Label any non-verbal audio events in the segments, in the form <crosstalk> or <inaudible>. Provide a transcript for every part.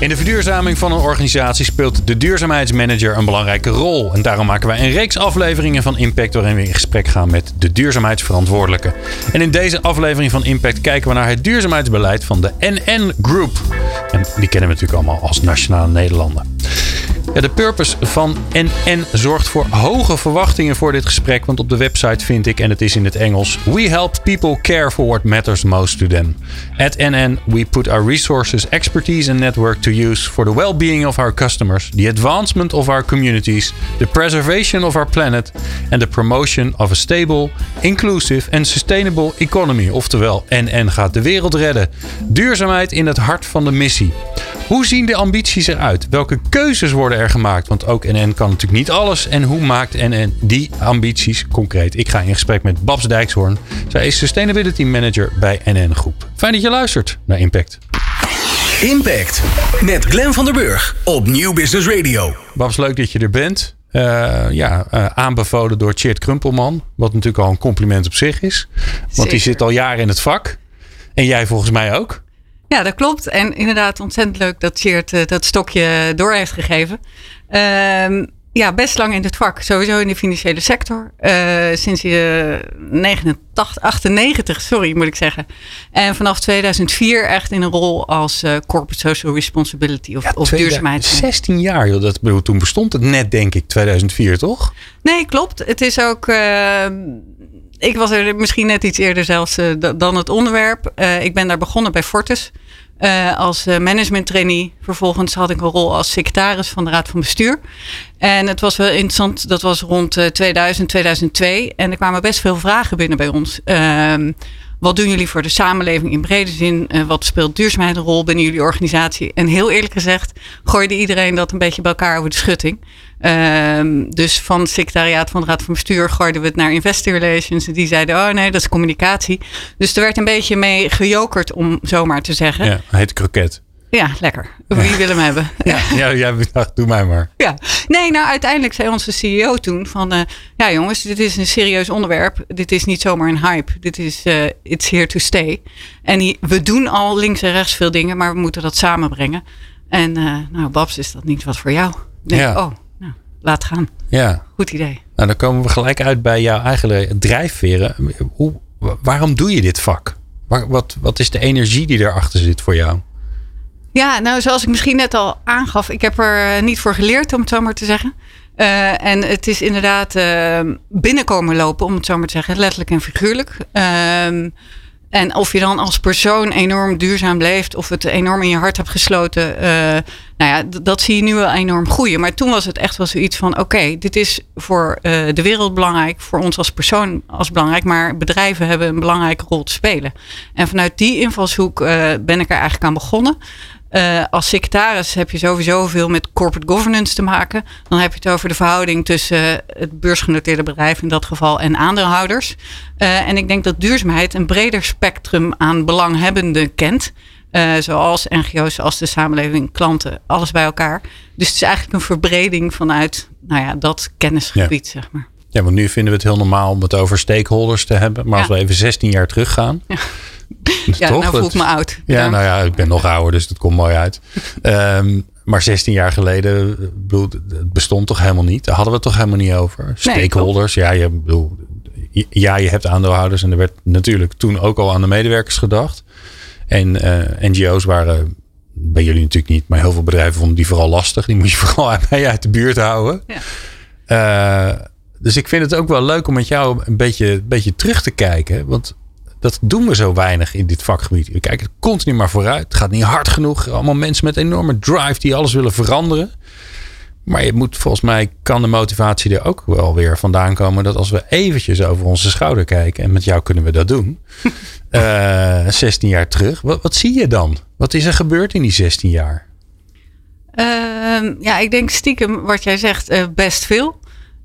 In de verduurzaming van een organisatie speelt de duurzaamheidsmanager een belangrijke rol. En daarom maken wij een reeks afleveringen van Impact waarin we in gesprek gaan met de duurzaamheidsverantwoordelijke. En in deze aflevering van Impact kijken we naar het duurzaamheidsbeleid van de NN Group. En die kennen we natuurlijk allemaal als Nationale Nederlanden. Ja, de purpose van NN zorgt voor hoge verwachtingen voor dit gesprek. Want op de website vind ik, en het is in het Engels: We help people care for what matters most to them. At NN, we put our resources, expertise, and network to use for the well being of our customers, the advancement of our communities, the preservation of our planet, and the promotion of a stable, inclusive and sustainable economy. Oftewel, NN gaat de wereld redden. Duurzaamheid in het hart van de missie. Hoe zien de ambities eruit? Welke keuzes worden er gemaakt? Want ook NN kan natuurlijk niet alles. En hoe maakt NN die ambities concreet? Ik ga in gesprek met Babs Dijkshoorn. Zij is Sustainability Manager bij NN Groep. Fijn dat je luistert naar Impact. Impact met Glenn van der Burg op Nieuw Business Radio. Babs, leuk dat je er bent. Uh, ja, uh, aanbevolen door Tjeerd Krumpelman. Wat natuurlijk al een compliment op zich is. Want Zeker. die zit al jaren in het vak. En jij volgens mij ook. Ja, dat klopt. En inderdaad ontzettend leuk dat Cheert uh, dat stokje door heeft gegeven. Uh, ja, best lang in het vak. Sowieso in de financiële sector. Uh, sinds uh, 89, 98, sorry moet ik zeggen. En vanaf 2004 echt in een rol als uh, corporate social responsibility of, ja, of duurzaamheid. 16 jaar, joh. Dat, bedoel, toen bestond het net denk ik 2004, toch? Nee, klopt. Het is ook ik was er misschien net iets eerder zelfs uh, dan het onderwerp. Uh, ik ben daar begonnen bij Fortis uh, als management trainee. Vervolgens had ik een rol als secretaris van de Raad van Bestuur. En het was wel interessant, dat was rond 2000, 2002. En er kwamen best veel vragen binnen bij ons. Ehm, wat doen jullie voor de samenleving in brede zin? Wat speelt duurzaamheid een rol binnen jullie organisatie? En heel eerlijk gezegd gooide iedereen dat een beetje bij elkaar over de schutting. Uh, dus van het secretariaat van de Raad van Bestuur gooiden we het naar Investor Relations. En die zeiden, oh nee, dat is communicatie. Dus er werd een beetje mee gejokerd, om zo maar te zeggen. Ja, heet kroket. Ja, lekker. Wie wil hem hebben? <laughs> Ja, ja jij dacht, doe mij maar. Ja, nee, nou uiteindelijk zei onze CEO toen van... Uh, ja jongens, dit is een serieus onderwerp. Dit is niet zomaar een hype. Dit is, uh, it's here to stay. En die, we doen al links en rechts veel dingen, maar we moeten dat samenbrengen. En uh, nou, Babs, is dat niet wat voor jou? Denk, ja. Oh, laat gaan. Ja. Goed idee. Nou, dan komen we gelijk uit bij jouw eigen drijfveren. Hoe, waarom doe je dit vak? Wat, wat is de energie die erachter zit voor jou? Ja, nou zoals ik misschien net al aangaf, ik heb er niet voor geleerd, om het zo maar te zeggen. Uh, en het is inderdaad uh, binnenkomen lopen, om het zo maar te zeggen, letterlijk en figuurlijk. Uh, en of je dan als persoon enorm duurzaam leeft, of het enorm in je hart hebt gesloten, uh, nou ja, dat zie je nu wel enorm groeien. Maar toen was het echt wel zoiets van: oké, dit is voor uh, de wereld belangrijk, voor ons als persoon als belangrijk, maar bedrijven hebben een belangrijke rol te spelen. En vanuit die invalshoek uh, ben ik er eigenlijk aan begonnen. Uh, als secretaris heb je sowieso veel met corporate governance te maken. Dan heb je het over de verhouding tussen het beursgenoteerde bedrijf in dat geval en aandeelhouders. Uh, en ik denk dat duurzaamheid een breder spectrum aan belanghebbenden kent. Uh, zoals NGO's, als de samenleving, klanten, alles bij elkaar. Dus het is eigenlijk een verbreding vanuit nou ja, dat kennisgebied, ja. zeg maar. Ja, want nu vinden we het heel normaal om het over stakeholders te hebben. Maar ja. als we even 16 jaar teruggaan. Ja. <laughs> Ja, Toch? nou voel ik me oud. Ja, ja, nou ja, ik ben nog ouder, dus dat komt mooi uit. Um, maar 16 jaar geleden bedoel, het bestond toch helemaal niet? Daar hadden we het toch helemaal niet over? Stakeholders, nee, ja, je, bedoel, ja, je hebt aandeelhouders. En er werd natuurlijk toen ook al aan de medewerkers gedacht. En uh, NGO's waren bij jullie natuurlijk niet, maar heel veel bedrijven vonden die vooral lastig. Die moet je <laughs> vooral mee uit de buurt houden. Ja. Uh, dus ik vind het ook wel leuk om met jou een beetje, een beetje terug te kijken. Want dat doen we zo weinig in dit vakgebied. We kijken continu maar vooruit. Het gaat niet hard genoeg. Allemaal mensen met enorme drive die alles willen veranderen. Maar je moet volgens mij kan de motivatie er ook wel weer vandaan komen. Dat als we eventjes over onze schouder kijken. En met jou kunnen we dat doen. <laughs> uh, 16 jaar terug. Wat, wat zie je dan? Wat is er gebeurd in die 16 jaar? Uh, ja, ik denk stiekem wat jij zegt uh, best veel.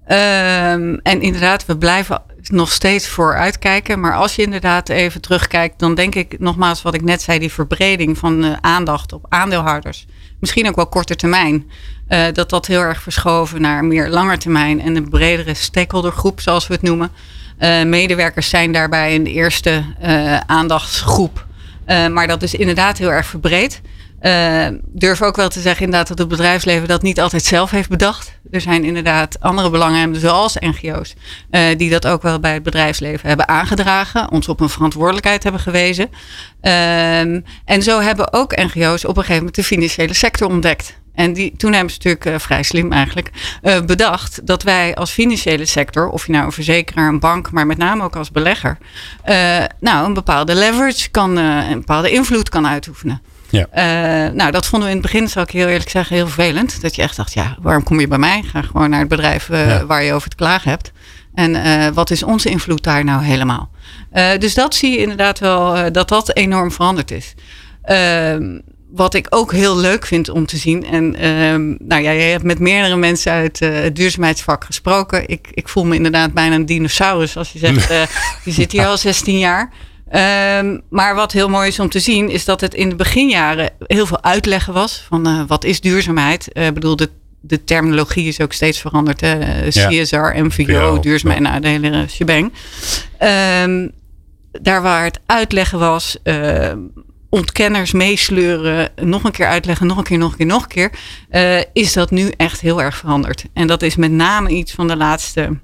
Uh, en inderdaad, we blijven nog steeds vooruitkijken. Maar als je inderdaad even terugkijkt, dan denk ik nogmaals wat ik net zei, die verbreding van uh, aandacht op aandeelhouders. Misschien ook wel korte termijn. Uh, dat dat heel erg verschoven naar meer langer termijn en een bredere stakeholdergroep, zoals we het noemen. Uh, medewerkers zijn daarbij de eerste aandachtsgroep. maar dat is inderdaad heel erg verbreed. Uh, durf ook wel te zeggen inderdaad dat het bedrijfsleven dat niet altijd zelf heeft bedacht. Er zijn inderdaad andere belanghebbenden zoals NGO's uh, die dat ook wel bij het bedrijfsleven hebben aangedragen. Ons op een verantwoordelijkheid hebben gewezen. Uh, en zo hebben ook NGO's op een gegeven moment de financiële sector ontdekt. En die, toen hebben ze natuurlijk uh, vrij slim eigenlijk bedacht dat wij als financiële sector, of je nou een verzekeraar, een bank, maar met name ook als belegger, nou een bepaalde leverage kan, een bepaalde invloed kan uitoefenen. Ja. Uh, nou, dat vonden we in het begin, zal ik heel eerlijk zeggen, heel vervelend. Dat je echt dacht, ja, waarom kom je bij mij? Ga gewoon naar het bedrijf uh, ja. waar je over te klagen hebt. En uh, wat is onze invloed daar nou helemaal? dus dat zie je inderdaad wel, dat dat enorm veranderd is. Ehm, wat ik ook heel leuk vind om te zien. En um, nou ja, je hebt met meerdere mensen uit het duurzaamheidsvak gesproken. Ik, ik voel me inderdaad bijna een dinosaurus als je zegt, <laughs> je zit hier al 16 jaar. Um, maar wat heel mooi is om te zien, is dat het in de beginjaren heel veel uitleggen was van uh, wat is duurzaamheid. Ik uh, bedoel, de, de terminologie is ook steeds veranderd. Hè? CSR, MVO, duurzaamheid, ja. nou, de hele shebang. Um, daar waar het uitleggen was, uh, ontkenners meesleuren, nog een keer uitleggen, nog een keer, nog een keer, nog een keer, is dat nu echt heel erg veranderd. En dat is met name iets van de laatste,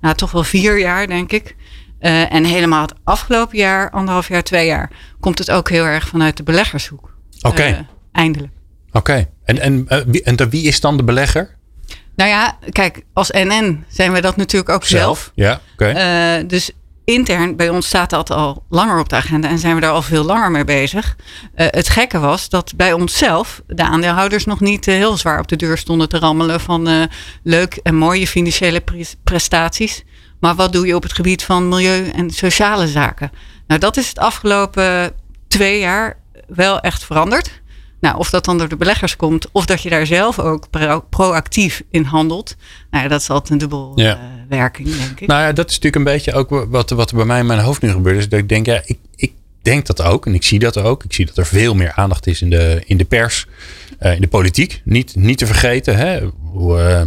nou toch wel vier jaar, denk ik. Uh, en helemaal het afgelopen jaar, anderhalf jaar, twee jaar, komt het ook heel erg vanuit de beleggershoek. Oké. Okay. Uh, eindelijk. Oké. Okay. En, en, uh, wie, en wie is dan de belegger? Nou ja, kijk, als NN zijn we dat natuurlijk ook zelf. zelf. Ja, oké. Okay. dus intern bij ons staat dat al langer op de agenda en zijn we daar al veel langer mee bezig. Uh, het gekke was dat bij onszelf de aandeelhouders nog niet uh, heel zwaar op de deur stonden te rammelen van uh, leuk en mooie financiële pre prestaties. Maar wat doe je op het gebied van milieu en sociale zaken? Nou, dat is het afgelopen twee jaar wel echt veranderd. Nou, of dat dan door de beleggers komt, of dat je daar zelf ook pro proactief in handelt. Nou ja, dat is altijd een dubbel ja. uh, werking, denk ik. Nou ja, dat is natuurlijk een beetje ook wat, wat er bij mij in mijn hoofd nu gebeurt. Is dat ik denk, ja, ik, ik denk dat ook. En ik zie dat ook. Ik zie dat er veel meer aandacht is in de, in de pers, uh, in de politiek. Niet, niet te vergeten, hè, hoe, uh, uh,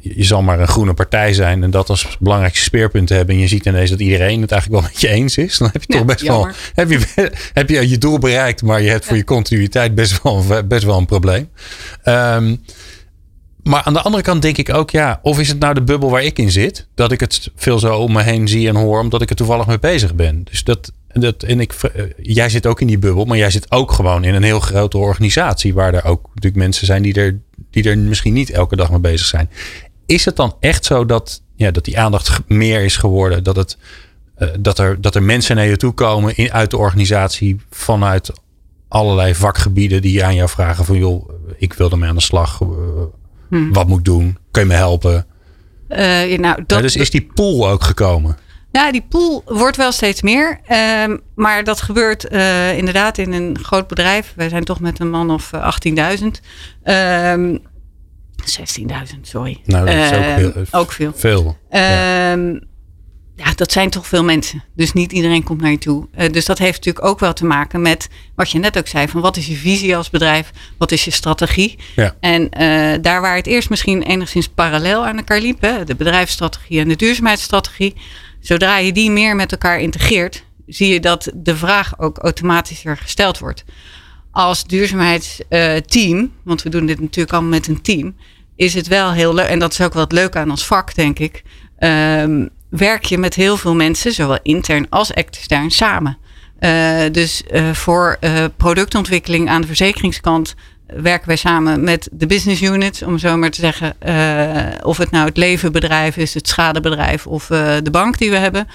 je zal maar een groene partij zijn en dat als belangrijkste speerpunt hebben. En je ziet ineens dat iedereen het eigenlijk wel met je eens is. <laughs> Dan heb je ja, toch best jammer. wel. Heb je, <laughs> heb je je doel bereikt, maar je hebt ja. voor je continuïteit best wel, best wel een probleem. Um, maar aan de andere kant denk ik ook, ja, of is het nou de bubbel waar ik in zit? Dat ik het veel zo om me heen zie en hoor, omdat ik er toevallig mee bezig ben. Dus dat, dat en ik, jij zit ook in die bubbel, maar jij zit ook gewoon in een heel grote organisatie, waar er ook natuurlijk mensen zijn die er die er misschien niet elke dag mee bezig zijn. Is het dan echt zo dat, ja, dat die aandacht meer is geworden? Dat, het, uh, dat, er, dat er mensen naar je toe komen in, uit de organisatie vanuit allerlei vakgebieden die aan jou vragen van joh, ik wil ermee aan de slag. Uh, hmm. Wat moet ik doen? Kun je me helpen? Uh, nou, dat, ja, dus is die pool ook gekomen? Ja, die pool wordt wel steeds meer. Um, maar dat gebeurt uh, inderdaad in een groot bedrijf. Wij zijn toch met een man of 18.000. Um, 16.000, sorry. Nou, dat is ook, heel, ook veel. Veel. Ja. Um, ja, dat zijn toch veel mensen. Dus niet iedereen komt naar je toe. Uh, dus dat heeft natuurlijk ook wel te maken met wat je net ook zei: van wat is je visie als bedrijf? Wat is je strategie? Ja. En uh, daar waar het eerst misschien enigszins parallel aan elkaar liep, hè, de bedrijfsstrategie en de duurzaamheidsstrategie, zodra je die meer met elkaar integreert, zie je dat de vraag ook automatischer gesteld wordt. Als duurzaamheidsteam, want we doen dit natuurlijk allemaal met een team, is het wel heel leuk. En dat is ook wat leuk aan ons vak, denk ik. Um, werk je met heel veel mensen, zowel intern als extern, samen. Uh, dus uh, voor uh, productontwikkeling aan de verzekeringskant werken wij samen met de business units, om zo maar te zeggen. of het nou het levenbedrijf is, het schadebedrijf of de bank die we hebben.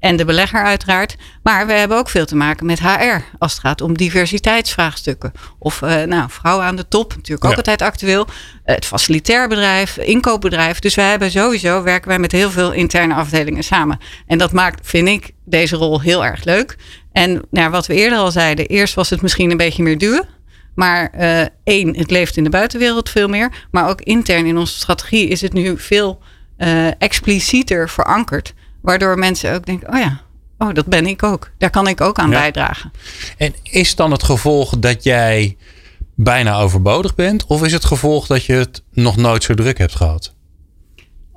En de belegger uiteraard. Maar we hebben ook veel te maken met HR als het gaat om diversiteitsvraagstukken. Of uh, nou, vrouwen aan de top, natuurlijk ook ja. altijd actueel. Het facilitair bedrijf, inkoopbedrijf. Dus we hebben sowieso, werken wij met heel veel interne afdelingen samen. En dat maakt, vind ik, deze rol heel erg leuk. En nou, wat we eerder al zeiden, eerst was het misschien een beetje meer duwen. Maar uh, één, het leeft in de buitenwereld veel meer. Maar ook intern in onze strategie is het nu veel explicieter verankerd Waardoor mensen ook denken, oh ja, oh, dat ben ik ook. Daar kan ik ook aan Ja. bijdragen. En is dan het gevolg dat jij bijna overbodig bent? Of is het gevolg dat je het nog nooit zo druk hebt gehad?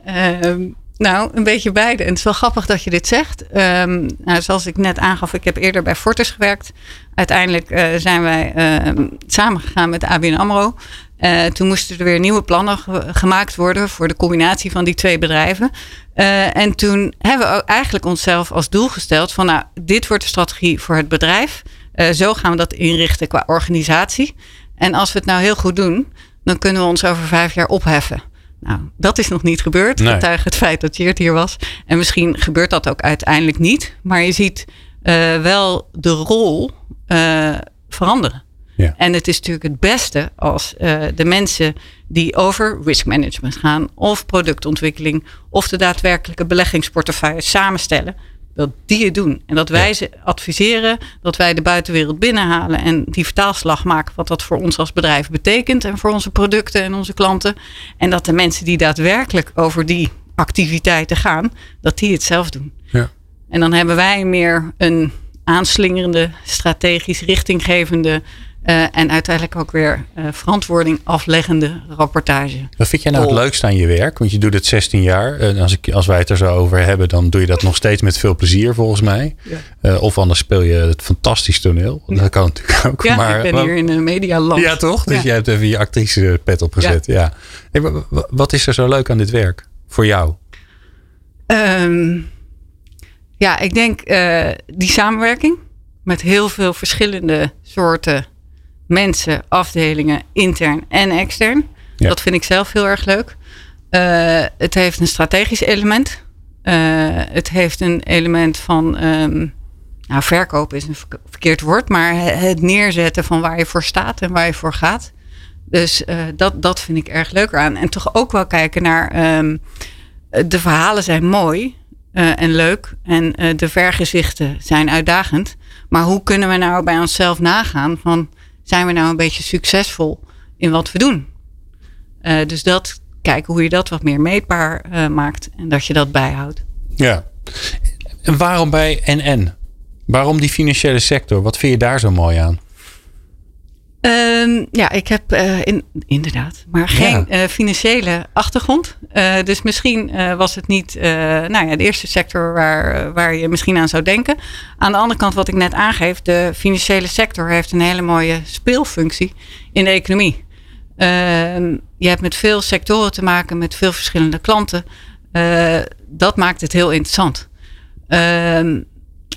Ehm, nou, een beetje beide. En het is wel grappig dat je dit zegt. Ehm, nou, zoals ik net aangaf, ik heb eerder bij Fortis gewerkt. Uiteindelijk eh, zijn wij ehm, samengegaan met ABN AMRO. Eh, toen moesten er weer nieuwe plannen ge- gemaakt worden voor de combinatie van die twee bedrijven. Eh, en toen hebben we ook eigenlijk onszelf als doel gesteld van nou, dit wordt de strategie voor het bedrijf. Zo gaan we dat inrichten qua organisatie. En als we het nou heel goed doen, dan kunnen we ons over vijf jaar opheffen. Nou, dat is nog niet gebeurd. Nee. Getuige het feit dat Jeert hier was. En misschien gebeurt dat ook uiteindelijk niet. Maar je ziet eh, wel de rol eh, veranderen. Ja. En het is natuurlijk het beste als eh, de mensen die over risk management gaan, of productontwikkeling, of de daadwerkelijke beleggingsportefeuille samenstellen, dat die het doen. En dat wij Ja. ze adviseren, dat wij de buitenwereld binnenhalen en die vertaalslag maken wat dat voor ons als bedrijf betekent en voor onze producten en onze klanten. En dat de mensen die daadwerkelijk over die activiteiten gaan, dat die het zelf doen. Ja. En dan hebben wij meer een aanslingerende, strategisch richtinggevende eh, en uiteindelijk ook weer eh, verantwoording afleggende rapportage. Wat vind jij nou het leukste aan je werk? Want je doet het 16 jaar. En als, ik, als wij het er zo over hebben, dan doe je dat nog steeds met veel plezier volgens mij. Ja. Eh, of anders speel je het fantastisch toneel. Dat kan natuurlijk ook. Ja, maar, ik ben maar- hier in een medialand. Ja, toch? Dus Ja. jij hebt even je actrice pet opgezet. Ja. Hey, wa- wat is er zo leuk aan dit werk voor jou? Ehm, ja, ik denk eh, die samenwerking met heel veel verschillende soorten mensen, afdelingen, intern en extern. Ja. Dat vind ik zelf heel erg leuk. Eh, het heeft een strategisch element. Eh, het heeft een element van. ehm, nou, verkopen is een verk- verkeerd woord, maar he- het neerzetten van waar je voor staat en waar je voor gaat. Dus eh, dat, dat vind ik erg leuk aan. En toch ook wel kijken naar. ehm, de verhalen zijn mooi en leuk. En de vergezichten zijn uitdagend. Maar hoe kunnen we nou bij onszelf nagaan van zijn we nou een beetje succesvol in wat we doen? Eh, dus dat kijken hoe je dat wat meer meetbaar eh, maakt en dat je dat bijhoudt. Ja. En waarom bij NN? Waarom die financiële sector? Wat vind je daar zo mooi aan? Ehm, ja, ik heb eh, in, inderdaad, maar geen eh, financiële achtergrond. Eh, dus misschien was het niet nou ja, de eerste sector waar, waar je misschien aan zou denken. Aan de andere kant, wat ik net aangeef, de financiële sector heeft een hele mooie speelfunctie in de economie. Ehm, je hebt met veel sectoren te maken, met veel verschillende klanten. Dat maakt het heel interessant. Ehm,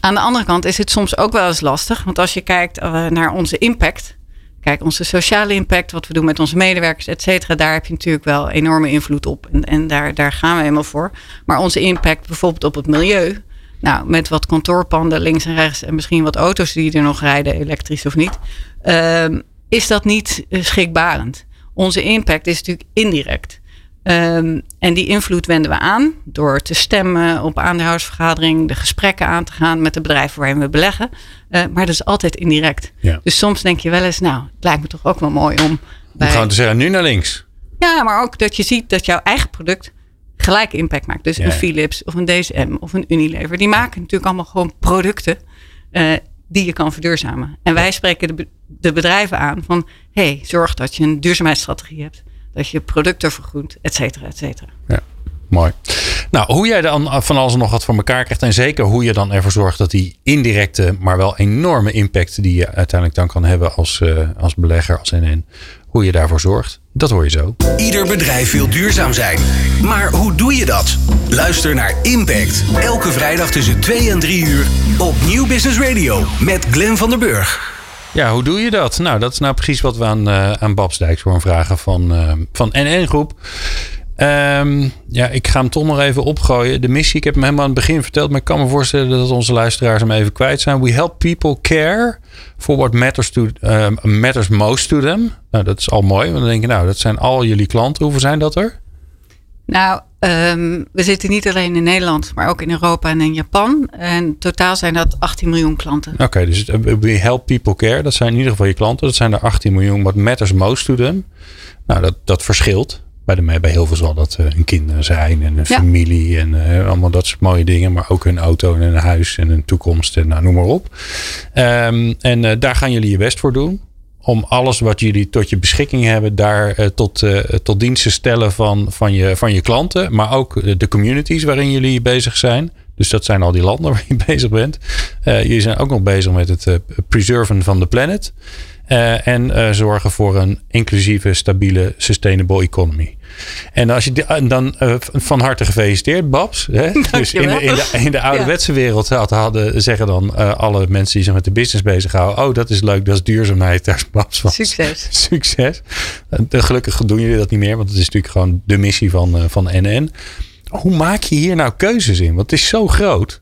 aan de andere kant is het soms ook wel eens lastig. Want als je kijkt naar onze impact. Kijk, onze sociale impact, wat we doen met onze medewerkers, et cetera. Daar heb je natuurlijk wel enorme invloed op. En, en daar, daar gaan we helemaal voor. Maar onze impact bijvoorbeeld op het milieu. Nou, met wat kantoorpanden links en rechts. En misschien wat auto's die er nog rijden, elektrisch of niet. ehm, is dat niet eh, schrikbarend. Onze impact is natuurlijk indirect. Ehm, en die invloed wenden we aan door te stemmen op aandeelhoudersvergadering, de gesprekken aan te gaan met de bedrijven waarin we beleggen. Eh, maar dat is altijd indirect. Ja. Dus soms denk je wel eens, nou, het lijkt me toch ook wel mooi om. Bij, gewoon te zeggen, nu naar links. ja, maar ook dat je ziet dat jouw eigen product gelijk impact maakt. Dus Ja. een Philips of een DSM of een Unilever. Die maken natuurlijk allemaal gewoon producten eh, die je kan verduurzamen. En wij spreken de, de bedrijven aan van... hey, zorg dat je een duurzaamheidsstrategie hebt. Dat je producten vergroent, et cetera, et cetera. Ja, mooi. Nou, hoe jij dan van alles en nog wat voor elkaar krijgt. En zeker hoe je dan ervoor zorgt dat die indirecte, maar wel enorme impact die je uiteindelijk dan kan hebben als, eh, als belegger, als NN. Hoe je daarvoor zorgt, dat hoor je zo. Ieder bedrijf wil duurzaam zijn. Maar hoe doe je dat? Luister naar Impact. Elke vrijdag tussen 2 en 3 uur op Nieuw Business Radio met Glenn van der Burg. Ja, hoe doe je dat? Nou, dat is nou precies wat we aan, eh aan Babs Dijkshoorn vragen van, eh, van NN Groep. Ehm, ja, ik ga hem toch nog even opgooien. De missie, ik heb hem helemaal aan het begin verteld, maar ik kan me voorstellen dat onze luisteraars hem even kwijt zijn. We help people care for what matters, to, eh, matters most to them. Nou, dat is al mooi, want dan denk je, nou, dat zijn al jullie klanten. Hoeveel zijn dat er? Nou, ehm, we zitten niet alleen in Nederland, maar ook in Europa en in Japan. En totaal zijn dat 18 miljoen klanten. Oké, dus eh, we help people care, dat zijn in ieder geval je klanten. Dat zijn er 18 miljoen. What matters most to them? Nou, dat, dat verschilt Bij, de, bij heel veel zal dat hun kinderen zijn en een familie en allemaal dat soort mooie dingen. Maar ook hun auto en een huis en een toekomst en nou, noem maar op. Ehm, en daar gaan jullie je best voor doen om alles wat jullie tot je beschikking hebben, daar uh, tot, uh, tot dienst te stellen van, van, je, van je klanten. Maar ook de communities waarin jullie bezig zijn. Dus dat zijn al die landen <laughs> waar je bezig bent. Uh, jullie zijn ook nog bezig met het preserven van de planet. En zorgen voor een inclusieve, stabiele, sustainable economy. En als je dan uh, van harte gefeliciteerd, Babs. Hè? <laughs> Dus in de, in, de, in de ouderwetse wereld hadden, zeggen dan alle mensen die zich met de business bezighouden. Oh, dat is leuk, dat is duurzaamheid. Daar is Babs van. Succes. <laughs> Succes. Gelukkig doen jullie dat niet meer, want het is natuurlijk gewoon de missie van, van NN. Hoe maak je hier nou keuzes in? Want het is zo groot.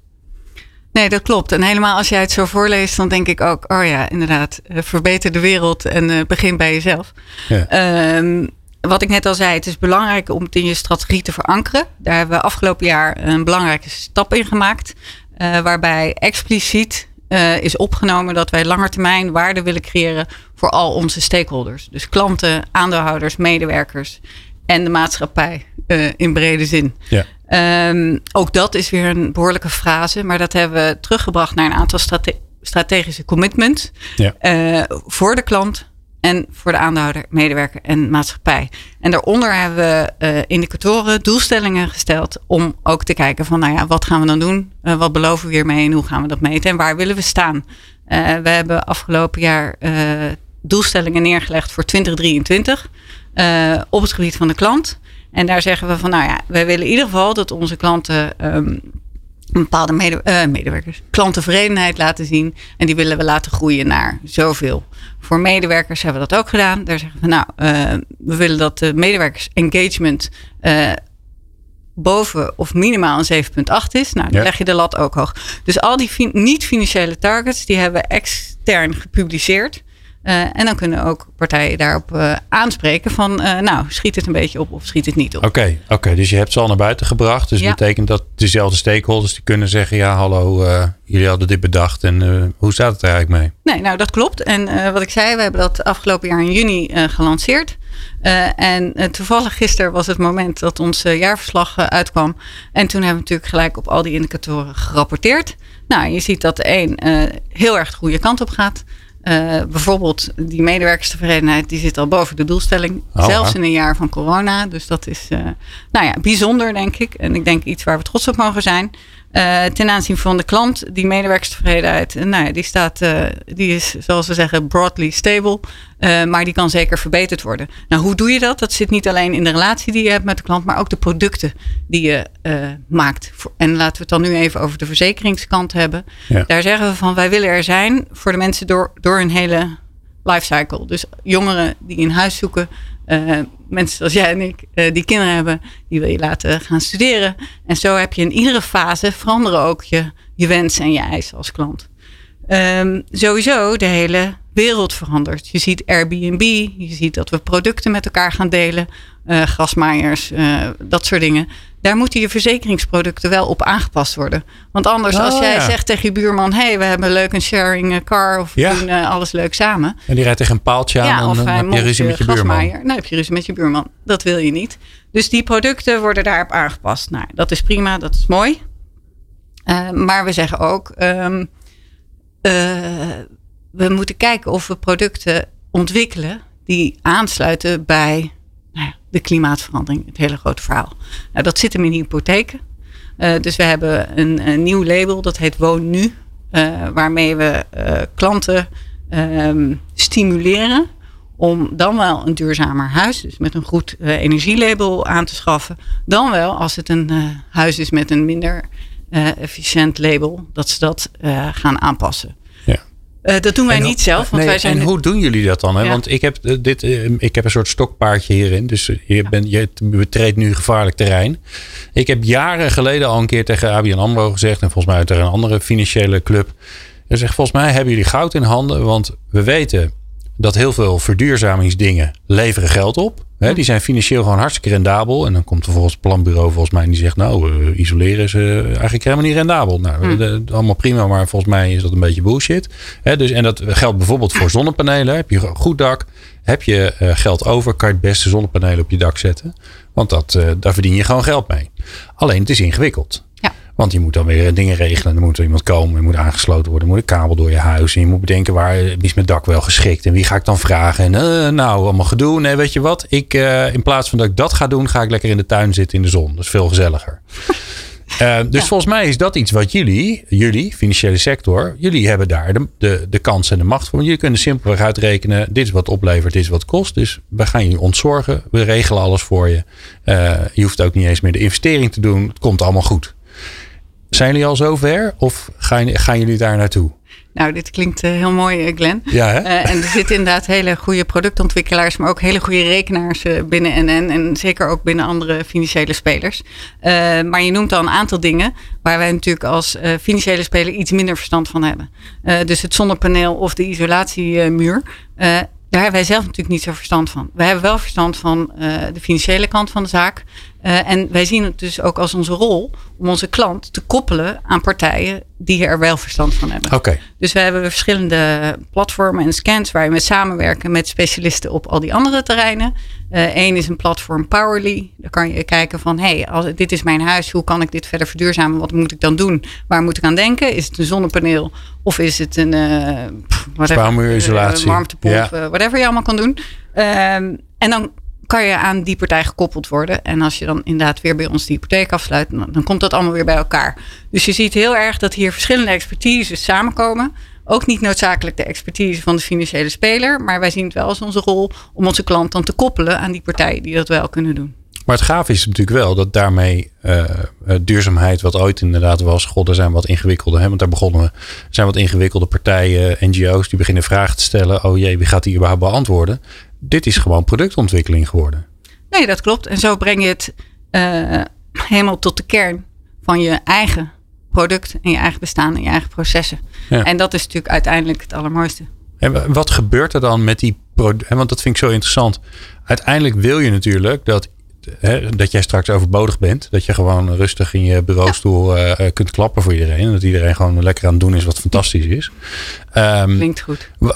Nee, dat klopt. En helemaal als jij het zo voorleest, dan denk ik ook, oh ja, inderdaad, verbeter de wereld en begin bij jezelf. Ja. Um, wat ik net al zei, het is belangrijk om het in je strategie te verankeren. Daar hebben we afgelopen jaar een belangrijke stap in gemaakt. Uh, waarbij expliciet uh, is opgenomen dat wij langetermijn waarde willen creëren voor al onze stakeholders. Dus klanten, aandeelhouders, medewerkers en de maatschappij uh, in brede zin. Ja. Um, ook dat is weer een behoorlijke frase, maar dat hebben we teruggebracht naar een aantal strate strategische commitments. Ja. voor de klant, en voor de aandeelhouder, medewerker en maatschappij. En daaronder hebben we uh, indicatoren, doelstellingen gesteld om ook te kijken van, nou ja, wat gaan we dan doen? Uh, wat beloven we hiermee en hoe gaan we dat meten? En waar willen we staan? We hebben afgelopen jaar doelstellingen neergelegd voor 2023 op het gebied van de klant. En daar zeggen we van, nou ja, wij willen in ieder geval dat onze klanten um, een bepaalde mede, uh, medewerkers, klanttevredenheid laten zien. En die willen we laten groeien naar zoveel. Voor medewerkers hebben we dat ook gedaan. Daar zeggen we, nou, uh, we willen dat de medewerkers engagement uh, boven of minimaal een 7,8 is. Nou, dan leg je de lat ook hoog. Dus al die niet-financiële targets, die hebben we extern gepubliceerd. Uh, en dan kunnen ook partijen daarop uh, aanspreken van, uh, nou, schiet het een beetje op of schiet het niet op. Oké, okay, okay, dus je hebt ze al naar buiten gebracht. Dus dat betekent dat dezelfde stakeholders die kunnen zeggen, ja, hallo, jullie hadden dit bedacht en hoe staat het er eigenlijk mee? Nee, nou dat klopt. En wat ik zei, we hebben dat afgelopen jaar in juni gelanceerd. en toevallig gisteren was het moment dat ons jaarverslag uitkwam. En toen hebben we natuurlijk gelijk op al die indicatoren gerapporteerd. Nou, je ziet dat de een heel erg de goede kant op gaat. Uh, bijvoorbeeld die medewerkerstevredenheid, die zit al boven de doelstelling. Oh, zelfs in een jaar van corona. Dus dat is uh, nou ja, bijzonder, denk ik. En ik denk iets waar we trots op mogen zijn. Uh, ten aanzien van de klant, die medewerkerstevredenheid, nou ja, die, staat, die is, zoals we zeggen, broadly stable. Uh, maar die kan zeker verbeterd worden. Nou, hoe doe je dat? Dat zit niet alleen in de relatie die je hebt met de klant, maar ook de producten die je maakt. En laten we het dan nu even over de verzekeringskant hebben. Ja. Daar zeggen we van, wij willen er zijn voor de mensen door, door hun hele lifecycle. Dus jongeren die een huis zoeken, uh, mensen zoals jij en ik, die kinderen hebben, die wil je laten gaan studeren. En zo heb je in iedere fase veranderen ook je, je wensen en je eisen als klant. Um, sowieso de hele wereld verandert. Je ziet Airbnb, je ziet dat we producten met elkaar gaan delen, uh, grasmaaiers, dat soort dingen. Daar moeten je verzekeringsproducten wel op aangepast worden. Want anders, oh, als jij ja. zegt tegen je buurman: hé, hey, we hebben leuk een sharing car of ja. doen uh, alles leuk samen. En die rijdt tegen een paaltje aan ja, en dan heb je ruzie met je buurman. Nou, heb je ruzie met je buurman. Dat wil je niet. Dus die producten worden daarop aangepast. Nou, dat is prima, dat is mooi. maar we zeggen ook. Um, we moeten kijken of we producten ontwikkelen die aansluiten bij de klimaatverandering, het hele grote verhaal. Nou, dat zit hem in hypotheken. Uh, dus we hebben een, een, nieuw label, dat heet Woon Nu, uh, waarmee we uh, klanten um, stimuleren om dan wel een duurzamer huis, dus met een goed energielabel aan te schaffen, dan wel als het een huis is met een minder efficiënt label, dat ze dat gaan aanpassen. Uh, dat doen wij niet zelf. Want nee, wij zijn en hoe doen jullie dat dan? Hè? Ja. Want ik heb, uh, dit, uh, ik heb een soort stokpaardje hierin. Dus je, ja. bent, je betreedt nu gevaarlijk terrein. Ik heb jaren geleden al een keer tegen ABN AMRO gezegd. En volgens mij tegen een andere financiële club. En zeg, volgens mij hebben jullie goud in handen. Want we weten dat heel veel verduurzamingsdingen leveren geld op. Hè, die zijn financieel gewoon hartstikke rendabel. En dan komt er volgens het planbureau volgens mij en die zegt... nou, eh, isoleren is eigenlijk helemaal niet rendabel. Nou, eh, allemaal prima, maar volgens mij is dat een beetje bullshit. Hè, dus, en dat geldt bijvoorbeeld voor zonnepanelen. Heb je een goed dak, heb je eh, geld over... kan je het beste zonnepanelen op je dak zetten. Want dat, eh, daar verdien je gewoon geld mee. Alleen het is ingewikkeld. Want je moet dan weer dingen regelen. Er moet er iemand komen. Er moet aangesloten worden. Er moet een kabel door je huis. En je moet bedenken waar is mijn dak wel geschikt. En wie ga ik dan vragen. En eh, nou, allemaal gedoe. Nee, weet je wat? Ik, eh, in plaats van dat ik dat ga doen, ga ik lekker in de tuin zitten in de zon. Dat is veel gezelliger. <laughs> Eh, dus volgens mij is dat iets wat jullie, jullie, financiële sector, jullie hebben daar de, de, de kans en de macht voor. Jullie kunnen simpelweg uitrekenen, dit is wat oplevert, dit is wat kost. Dus we gaan je ontzorgen, we regelen alles voor je. Eh, je hoeft ook niet eens meer de investering te doen, het komt allemaal goed. Zijn jullie al zover of gaan, gaan jullie daar naartoe? Nou, dit klinkt eh, heel mooi, eh, Glenn. Ja, hè? Eh, en er zitten inderdaad hele goede productontwikkelaars, maar ook hele goede rekenaars binnen NN. En zeker ook binnen andere financiële spelers. Maar je noemt al een aantal dingen waar wij natuurlijk als financiële speler iets minder verstand van hebben. Dus het zonnepaneel of de isolatiemuur. daar hebben wij zelf natuurlijk niet zo verstand van. Wij hebben wel verstand van de financiële kant van de zaak. Eh, en wij zien het dus ook als onze rol om onze klant te koppelen aan partijen die er wel verstand van hebben. Oké, Dus we hebben verschillende platformen en scans waar we samenwerken met specialisten op al die andere terreinen. Eén is een platform Powerly. Daar kan je kijken van, hey, als, dit is mijn huis, hoe kan ik dit verder verduurzamen? Wat moet ik dan doen? Waar moet ik aan denken? Is het een zonnepaneel of is het een uh, whatever, warmtepomp, Ja. whatever je allemaal kan doen. Ehm, en dan kan je aan die partij gekoppeld worden. En als je dan inderdaad weer bij ons de hypotheek afsluit, dan, dan komt dat allemaal weer bij elkaar. Dus je ziet heel erg dat hier verschillende expertises samenkomen. Ook niet noodzakelijk de expertise van de financiële speler, maar wij zien het wel als onze rol om onze klant dan te koppelen aan die partijen die dat wel kunnen doen. Maar het gaaf is natuurlijk wel dat daarmee eh, eh, duurzaamheid, wat ooit inderdaad was, god, er zijn wat ingewikkelde, hè, want daar begonnen we, er zijn wat ingewikkelde partijen, NGO's, die beginnen vragen te stellen. Oh jee, wie gaat die überhaupt beantwoorden? Dit is gewoon productontwikkeling geworden. Nee, dat klopt. En zo breng je het uh, helemaal tot de kern van je eigen product en je eigen bestaan en je eigen processen. Ja. En dat is natuurlijk uiteindelijk het allermooiste. En wat gebeurt er dan met die producten? Want dat vind ik zo interessant. Uiteindelijk wil je natuurlijk dat Hè, dat jij straks overbodig bent. Dat je gewoon rustig in je bureaustoel ja. uh, kunt klappen voor iedereen. En dat iedereen gewoon lekker aan het doen is wat fantastisch is. Um, Klinkt goed. <laughs>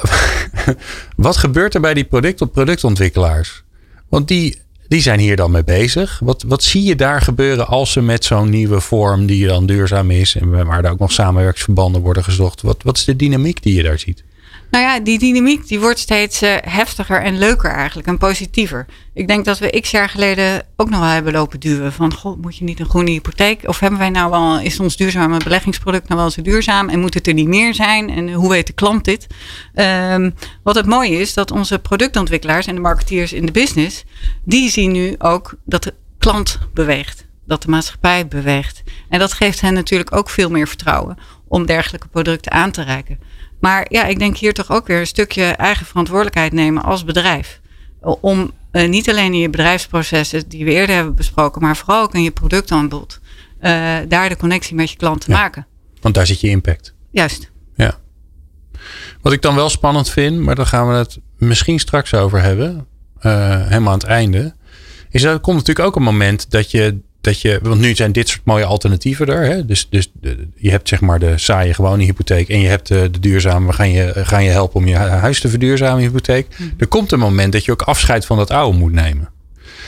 Wat gebeurt er bij die product productontwikkelaars? Want die, die zijn hier dan mee bezig. Wat, wat zie je daar gebeuren als ze met zo'n nieuwe vorm die dan duurzaam is. En waar er ook nog samenwerksverbanden worden gezocht. Wat, wat is de dynamiek die je daar ziet? Nou ja, die dynamiek die wordt steeds uh, heftiger en leuker eigenlijk en positiever. Ik denk dat we x jaar geleden ook nog wel hebben lopen duwen van, god, moet je niet een groene hypotheek? Of hebben wij nou wel, is ons duurzame beleggingsproduct nou wel zo duurzaam en moet het er niet meer zijn? En hoe weet de klant dit? Um, wat het mooie is, dat onze productontwikkelaars en de marketeers in de business, die zien nu ook dat de klant beweegt. Dat de maatschappij beweegt. En dat geeft hen natuurlijk ook veel meer vertrouwen om dergelijke producten aan te reiken. Maar ja, ik denk hier toch ook weer een stukje eigen verantwoordelijkheid nemen als bedrijf. Om uh, niet alleen in je bedrijfsprocessen die we eerder hebben besproken, maar vooral ook in je productaanbod. Uh, daar de connectie met je klant te ja, maken. Want daar zit je impact. Juist. Ja. Wat ik dan wel spannend vind, maar daar gaan we het misschien straks over hebben, uh, helemaal aan het einde. Is dat er komt natuurlijk ook een moment dat je dat je, want nu zijn dit soort mooie alternatieven er. Hè? Dus, dus de, je hebt zeg maar de saaie gewone hypotheek en je hebt de, de duurzame, we gaan je, gaan je helpen om je huis te verduurzamen, hypotheek. Mm. Er komt een moment dat je ook afscheid van dat oude moet nemen.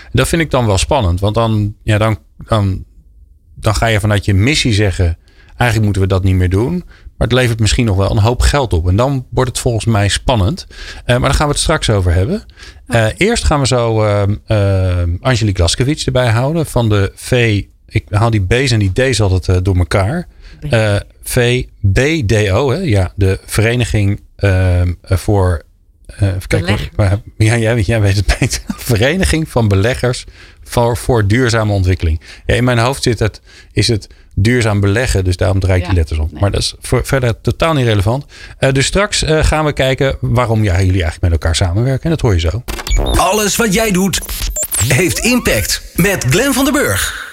En dat vind ik dan wel spannend, want dan, ja, dan, dan, dan ga je vanuit je missie zeggen, eigenlijk moeten we dat niet meer doen. Maar het levert misschien nog wel een hoop geld op. En dan wordt het volgens mij spannend. Uh, maar daar gaan we het straks over hebben. Uh, eerst gaan we zo uh, Angelique Laskewitz erbij houden. Van de V. Ik haal die B's en die D's altijd door elkaar. VBDO. Hè? Ja, de Vereniging voor. Even kijken. Waar, ja, jij, jij weet het beter. <laughs> Vereniging van Beleggers voor, voor duurzame ontwikkeling. Ja, in mijn hoofd zit het, is het duurzaam beleggen. Dus daarom draai ik ja, die letters om. Nee. Maar dat is voor, verder totaal niet relevant. Uh, dus straks uh, gaan we kijken waarom ja, jullie eigenlijk met elkaar samenwerken. En dat hoor je zo. Alles wat jij doet heeft impact. Met Glenn van den Burg.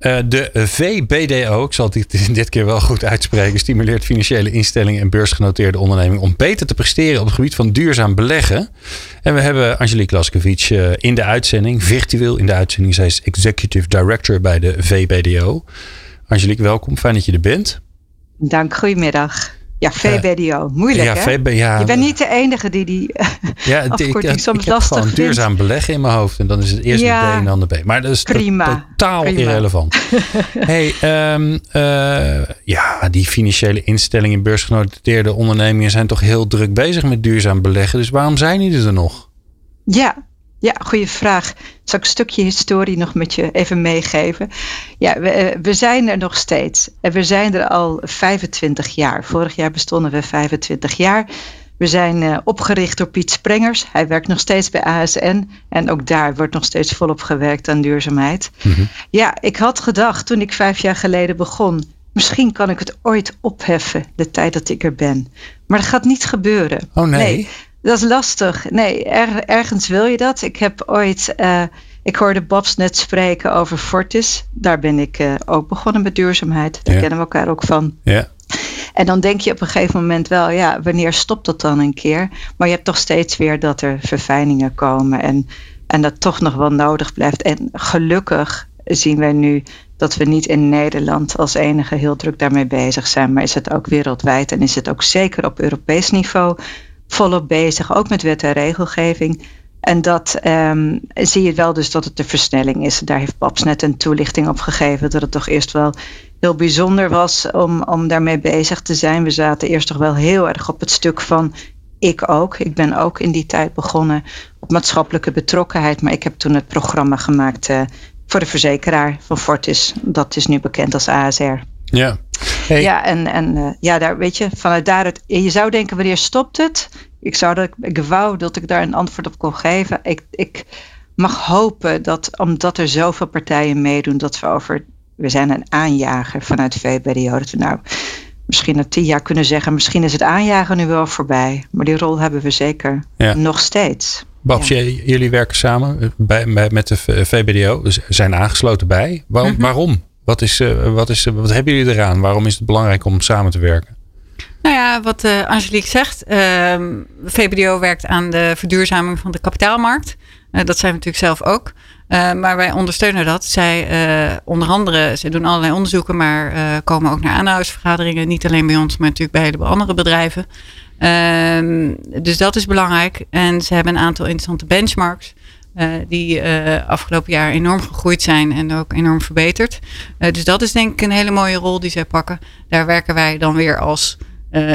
Uh, de VBDO, ik zal dit <laughs> dit keer wel goed uitspreken, stimuleert financiële instellingen en beursgenoteerde ondernemingen om beter te presteren op het gebied van duurzaam beleggen. En we hebben Angelique Laskovic uh, in de uitzending, virtueel in de uitzending. Zij is Executive Director bij de VBDO. Angelique, welkom. Fijn dat je er bent. Dank, goedemiddag. Ja, VBDO. Moeilijk, ja, hè? VB, ja, je bent niet de enige die die ja, <laughs> afkorting ik, soms ik heb gewoon duurzaam beleggen in mijn hoofd. En dan is het eerst ja, de D en dan de B. Maar dat is prima, totaal irrelevant. <laughs> hey, um, uh, ja, die financiële instellingen, beursgenoteerde ondernemingen... zijn toch heel druk bezig met duurzaam beleggen. Dus waarom zijn die er nog? Ja, ja, goede vraag. Zal ik een stukje historie nog met je even meegeven? Ja, we, eh, we zijn er nog steeds. En we zijn er al 25 jaar. Vorig jaar bestonden we 25 jaar. We zijn uh, opgericht door Piet Sprengers. Hij werkt nog steeds bij ASN. En ook daar wordt nog steeds volop gewerkt aan duurzaamheid. Mhm. Ja, ik had gedacht toen ik vijf jaar geleden begon. Misschien kan ik het ooit opheffen, de tijd dat ik er ben. Maar dat gaat niet gebeuren. Oh nee. nee dat is lastig. Nee, ergens wil je dat. Ik heb ooit, uh, ik hoorde Babs net spreken over Fortis. Daar ben ik uh, ook begonnen met duurzaamheid. Daar kennen we elkaar ook van. Ja. En dan denk je op een gegeven moment wel, ja, wanneer stopt dat dan een keer? Maar je hebt toch steeds weer dat er verfijningen komen en, en dat toch nog wel nodig blijft. En gelukkig zien wij nu dat we niet in Nederland als enige heel druk daarmee bezig zijn, maar is het ook wereldwijd en is het ook zeker op Europees niveau volop bezig, ook met wet en regelgeving. En dat um, zie je wel dus dat het de versnelling is. Daar heeft Paps net een toelichting op gegeven. Dat het toch eerst wel heel bijzonder was om, om daarmee bezig te zijn. We zaten eerst toch wel heel erg op het stuk van ik ook. Ik ben ook in die tijd begonnen op maatschappelijke betrokkenheid. Maar ik heb toen het programma gemaakt uh, voor de verzekeraar van Fortis. Dat is nu bekend als ASR. Ja. Hey. Ja, en, en uh, ja, daar weet je, vanuit daar het, je zou denken, wanneer stopt het? Ik zou dat, ik wou dat ik daar een antwoord op kon geven. Ik, ik mag hopen dat, omdat er zoveel partijen meedoen, dat we over, we zijn een aanjager vanuit VBDO, dat we nou misschien na tien jaar kunnen zeggen, misschien is het aanjagen nu wel voorbij. Maar die rol hebben we zeker ja. nog steeds. Babs, jullie werken samen bij, met de VBDO, zijn aangesloten bij. Waarom? Mhm. waarom? Wat, is, uh, wat, is, wat hebben jullie eraan? Waarom is het belangrijk om samen te werken? Nou ja, wat uh, Angelique zegt. Uh, VBDO werkt aan de verduurzaming van de kapitaalmarkt. Uh, dat zijn we natuurlijk zelf ook. maar wij ondersteunen dat. Zij onder andere, ze doen allerlei onderzoeken, maar komen ook naar aanhoudsvergaderingen. Niet alleen bij ons, maar natuurlijk bij hele andere bedrijven. Ehm, dus dat is belangrijk. En ze hebben een aantal interessante benchmarks. Uh, die uh, afgelopen jaar enorm gegroeid zijn en ook enorm verbeterd. Uh, dus dat is denk ik een hele mooie rol die zij pakken. Daar werken wij dan weer als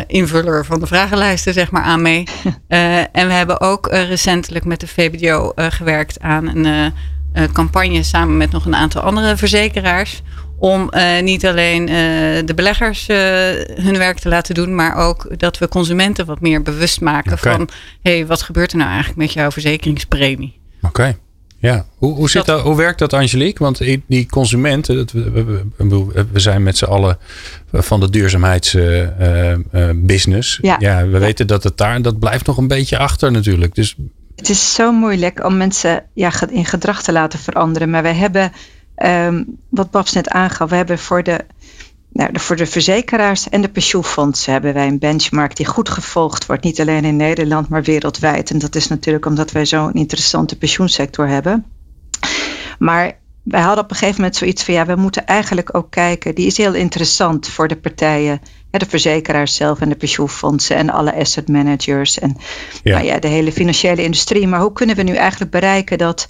invuller van de vragenlijsten zeg maar aan mee. <laughs> en we hebben ook recentelijk met de VBDO gewerkt aan een campagne samen met nog een aantal andere verzekeraars. Om niet alleen de beleggers hun werk te laten doen, maar ook dat we consumenten wat meer bewust maken van: hé, hey, wat gebeurt er nou eigenlijk met jouw verzekeringspremie? Oké. Ja, hoe, hoe, zit dat, hoe werkt dat Angelique? Want die consumenten, dat, we, we, zijn met z'n allen van de duurzaamheidsbusiness. Uh, uh, ja. ja. we weten dat het daar, dat blijft nog een beetje achter natuurlijk. Dus... Het is zo moeilijk om mensen ja, in gedrag te laten veranderen. Maar wij hebben, um, wat Babs net aangaf, we hebben voor de nou, voor de verzekeraars en de pensioenfondsen hebben wij een benchmark die goed gevolgd wordt. Niet alleen in Nederland, maar wereldwijd. En dat is natuurlijk omdat wij zo'n interessante pensioensector hebben. Maar wij hadden op een gegeven moment zoiets van ja, we moeten eigenlijk ook kijken. Die is heel interessant voor de partijen, de verzekeraars zelf en de pensioenfondsen en alle asset managers en ja. Nou ja, de hele financiële industrie. Maar hoe kunnen we nu eigenlijk bereiken dat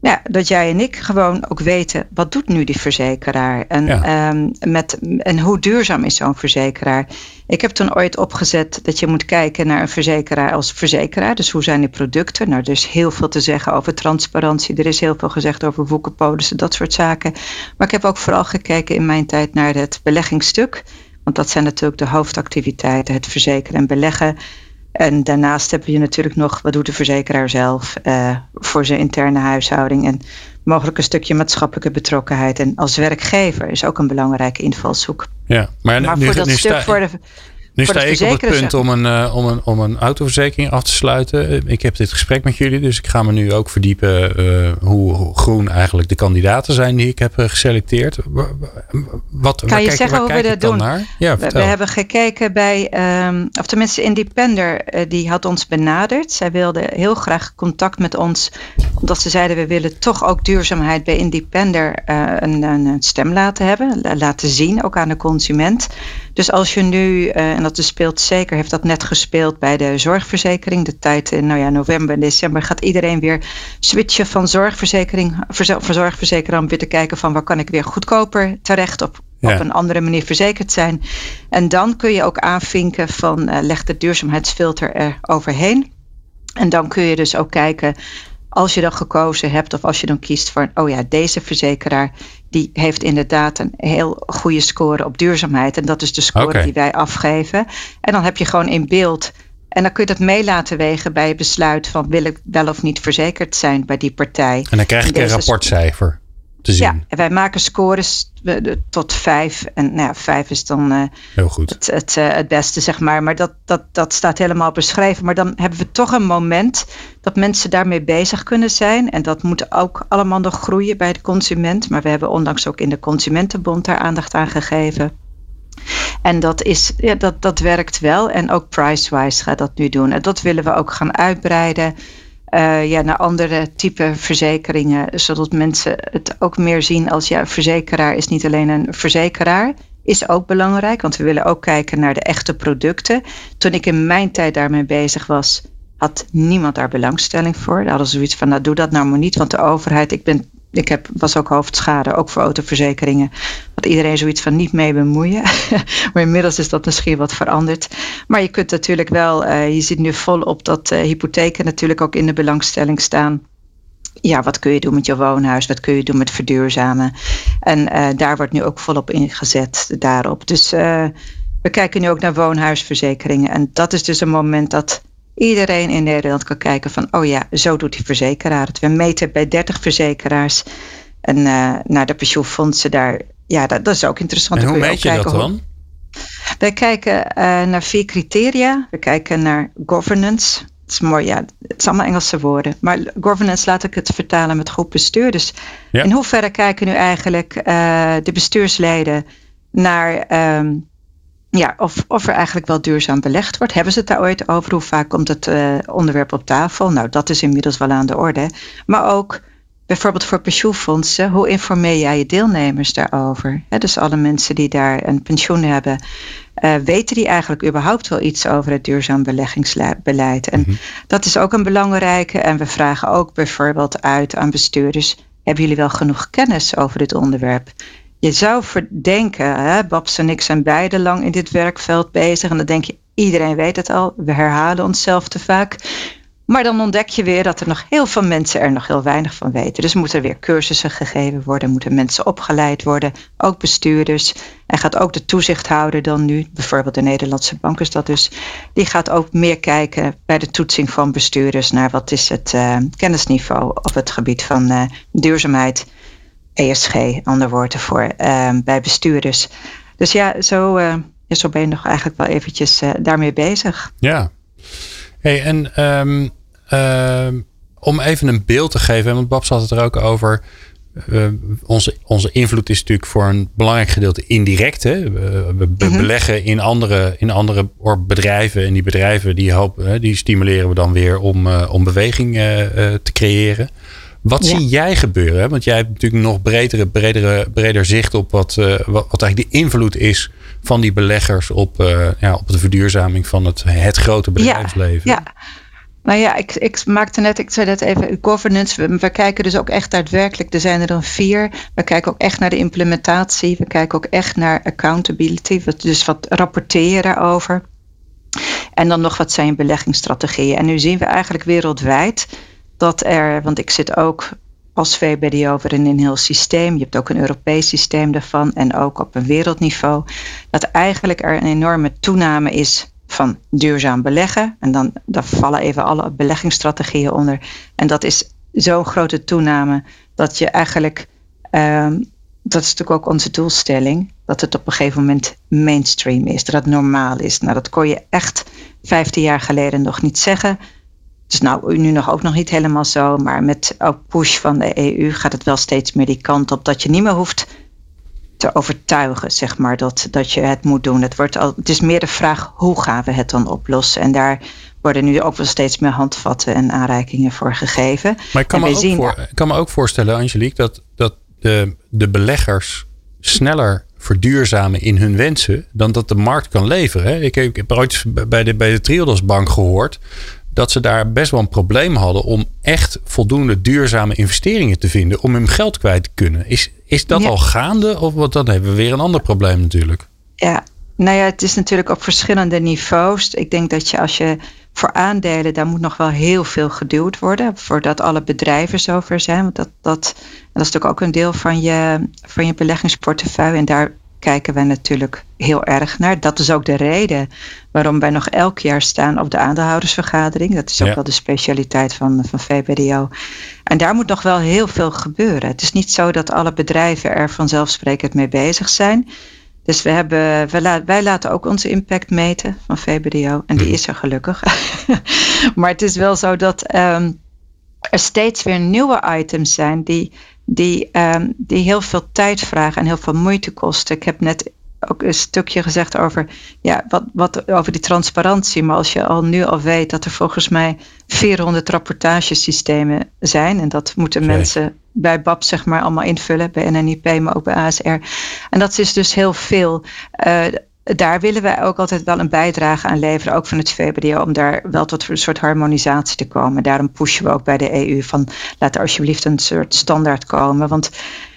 ja, dat jij en ik gewoon ook weten, wat doet nu die verzekeraar? En, ehm, met, en hoe duurzaam is zo'n verzekeraar? Ik heb toen ooit opgezet dat je moet kijken naar een verzekeraar als verzekeraar. Dus hoe zijn die producten? Nou, er is heel veel te zeggen over transparantie. Er is heel veel gezegd over woekerpolissen, dat soort zaken. Maar ik heb ook vooral gekeken in mijn tijd naar het beleggingsstuk. Want dat zijn natuurlijk de hoofdactiviteiten, het verzekeren en beleggen. En daarnaast heb je natuurlijk nog, wat doet de verzekeraar zelf uh, voor zijn interne huishouding en mogelijk een stukje maatschappelijke betrokkenheid. En als werkgever is ook een belangrijke invalshoek. Ja, maar, maar nu, voor dat stuk voor de. Nu sta ik op het punt om een, uh, om, een, om een autoverzekering af te sluiten. Ik heb dit gesprek met jullie, dus ik ga me nu ook verdiepen uh, hoe, groen eigenlijk de kandidaten zijn die ik heb geselecteerd. Wat, kan je kijk, zeggen hoe we dat doen? Ja, we, we, hebben gekeken bij, um, of tenminste Independer, uh, die had ons benaderd. Zij wilde heel graag contact met ons, omdat ze zeiden we willen toch ook duurzaamheid bij Independer een, een, stem laten hebben, laten zien, ook aan de consument. Dus als je nu, en dat speelt zeker, heeft dat net gespeeld bij de zorgverzekering. De tijd in nou ja, november en december gaat iedereen weer switchen van zorgverzekering, zorgverzekeraar om weer te kijken van waar kan ik weer goedkoper terecht op, op een andere manier verzekerd zijn. En dan kun je ook aanvinken van uh, leg de duurzaamheidsfilter er overheen. En dan kun je dus ook kijken als je dan gekozen hebt of als je dan kiest voor, oh ja, deze verzekeraar, die heeft inderdaad een heel goede score op duurzaamheid. En dat is de score die wij afgeven. En dan heb je gewoon in beeld. En dan kun je dat mee laten wegen bij het besluit van wil ik wel of niet verzekerd zijn bij die partij. En dan krijg ik een rapportcijfer te zien. Ja, en wij maken scores tot vijf. En nou ja, vijf is dan uh, Heel goed. Het, het, uh, het beste, zeg maar. Maar dat, dat, dat staat helemaal beschreven. Maar dan hebben we toch een moment dat mensen daarmee bezig kunnen zijn. En dat moet ook allemaal nog groeien bij de consument. Maar we hebben onlangs ook in de Consumentenbond daar aandacht aan gegeven. En dat, is, ja, dat, dat werkt wel. En ook Pricewise gaat dat nu doen. En dat willen we ook gaan uitbreiden uh, ja, naar andere type verzekeringen. Zodat mensen het ook meer zien als ja, verzekeraar is niet alleen een verzekeraar. Is ook belangrijk, want we willen ook kijken naar de echte producten. Toen ik in mijn tijd daarmee bezig was, had niemand daar belangstelling voor. Daar hadden zoiets van, nou doe dat nou maar niet, want de overheid, ik ben ik heb, was ook hoofdschade, ook voor autoverzekeringen. Wat iedereen zoiets van niet mee bemoeien. <laughs> maar inmiddels is dat misschien wat veranderd. Maar je kunt natuurlijk wel, uh, je ziet nu volop dat uh, hypotheken natuurlijk ook in de belangstelling staan. Ja, wat kun je doen met je woonhuis? Wat kun je doen met verduurzamen? En uh, daar wordt nu ook volop ingezet daarop. Dus we kijken nu ook naar woonhuisverzekeringen. En dat is dus een moment dat iedereen in Nederland kan kijken van, oh ja, zo doet die verzekeraar het. We meten bij 30 verzekeraars en uh, naar de pensioenfondsen daar. Ja, dat, dat is ook interessant. En hoe meet je, dat dan? Wij kijken uh, naar vier criteria. We kijken naar governance. Het is mooi, ja, het is allemaal Engelse woorden. Maar governance laat ik het vertalen met goed bestuur. Dus ja. in hoeverre kijken nu eigenlijk uh, de bestuursleden naar um, ja, of, of er eigenlijk wel duurzaam belegd wordt. Hebben ze het daar ooit over? Hoe vaak komt het uh, onderwerp op tafel? Nou, dat is inmiddels wel aan de orde. Maar ook bijvoorbeeld voor pensioenfondsen, hoe informeer jij je deelnemers daarover? dus alle mensen die daar een pensioen hebben, uh, weten die eigenlijk überhaupt wel iets over het duurzaam beleggingsbeleid? En mm -hmm. dat is ook een belangrijke. En we vragen ook bijvoorbeeld uit aan bestuurders: hebben jullie wel genoeg kennis over dit onderwerp? Je zou verdenken, hè, Babs en ik zijn beide lang in dit werkveld bezig. En dan denk je, iedereen weet het al. We herhalen onszelf te vaak. Maar dan ontdek je weer dat er nog heel veel mensen er nog heel weinig van weten. Dus moeten er weer cursussen gegeven worden, moeten mensen opgeleid worden, ook bestuurders. En gaat ook de toezichthouder dan nu, bijvoorbeeld de Nederlandse bank is dat dus, die gaat ook meer kijken bij de toetsing van bestuurders naar wat is het uh, kennisniveau op het gebied van uh, duurzaamheid. ESG, ander woord ervoor, ehm, bij bestuurders. Dus ja, zo, uh, zo ben je nog eigenlijk wel eventjes uh, daarmee bezig. Ja. Hey, en um, um, om even een beeld te geven, want Babs had het er ook over. Uh, onze, onze invloed is natuurlijk voor een belangrijk gedeelte indirect. Hè? We, we -hmm. beleggen in andere, in andere bedrijven. En die bedrijven die, hopen, die stimuleren we dan weer om, om beweging te creëren. Wat zie jij gebeuren? Want jij hebt natuurlijk nog bredere, bredere, breder zicht op wat, uh, wat, wat, eigenlijk de invloed is van die beleggers op, uh, ja, op de verduurzaming van het, het grote bedrijfsleven. Ja, ja. Nou ja, ik, ik maakte net, ik zei net even, governance. We, we, kijken dus ook echt daadwerkelijk, er zijn er dan vier. We kijken ook echt naar de implementatie. We kijken ook echt naar accountability, dus wat rapporteren daarover. En dan nog wat zijn beleggingsstrategieën. En nu zien we eigenlijk wereldwijd dat er, want ik zit ook als VBD over in een heel systeem. Je hebt ook een Europees systeem daarvan en ook op een wereldniveau. Dat eigenlijk er een enorme toename is van duurzaam beleggen. En dan, dan vallen even alle beleggingsstrategieën onder. En dat is zo'n grote toename dat je eigenlijk, um, dat is natuurlijk ook onze doelstelling, dat het op een gegeven moment mainstream is, dat het normaal is. Nou, dat kon je echt 15 jaar geleden nog niet zeggen. Het is nou nu nog ook nog niet helemaal zo, maar met ook push van de EU gaat het wel steeds meer die kant op dat je niet meer hoeft te overtuigen, zeg maar, dat, dat je het moet doen. Het, wordt al, het is meer de vraag hoe gaan we het dan oplossen. En daar worden nu ook wel steeds meer handvatten en aanreikingen voor gegeven. Maar ik kan, me ook, zien, voor, ik kan me ook voorstellen, Angelique, dat, dat de, de beleggers sneller verduurzamen in hun wensen dan dat de markt kan leveren. Ik heb, ik heb ooit bij de, bij de Triodos Bank gehoord dat ze daar best wel een probleem hadden om echt voldoende duurzame investeringen te vinden om hun geld kwijt te kunnen. Is, is dat al gaande of wat, dan hebben we weer een ander probleem natuurlijk? Ja, nou ja, het is natuurlijk op verschillende niveaus. Ik denk dat je als je voor aandelen, daar moet nog wel heel veel geduwd worden voordat alle bedrijven zover zijn. Want dat, dat, dat is natuurlijk ook een deel van je, van je beleggingsportefeuille. En daar kijken wij natuurlijk heel erg naar. Dat is ook de reden waarom wij nog elk jaar staan op de aandeelhoudersvergadering. Dat is ook wel de specialiteit van, van VBDO. En daar moet nog wel heel veel gebeuren. Het is niet zo dat alle bedrijven er vanzelfsprekend mee bezig zijn. Dus we hebben, wij, laten ook onze impact meten van VBDO. En die hmm. is er gelukkig. <laughs> maar het is wel zo dat um, er steeds weer nieuwe items zijn die die, um, die heel veel tijd vragen en heel veel moeite kosten. Ik heb net ook een stukje gezegd over, ja, wat, wat, over die transparantie. Maar als je al nu al weet dat er volgens mij 400 rapportagesystemen zijn. En dat moeten mensen bij BAP zeg maar allemaal invullen. Bij NNIP, maar ook bij ASR. En dat is dus heel veel. Uh, daar willen wij ook altijd wel een bijdrage aan leveren, ook van het VBDO, om daar wel tot een soort harmonisatie te komen. Daarom pushen we ook bij de EU van laat er alsjeblieft een soort standaard komen. Want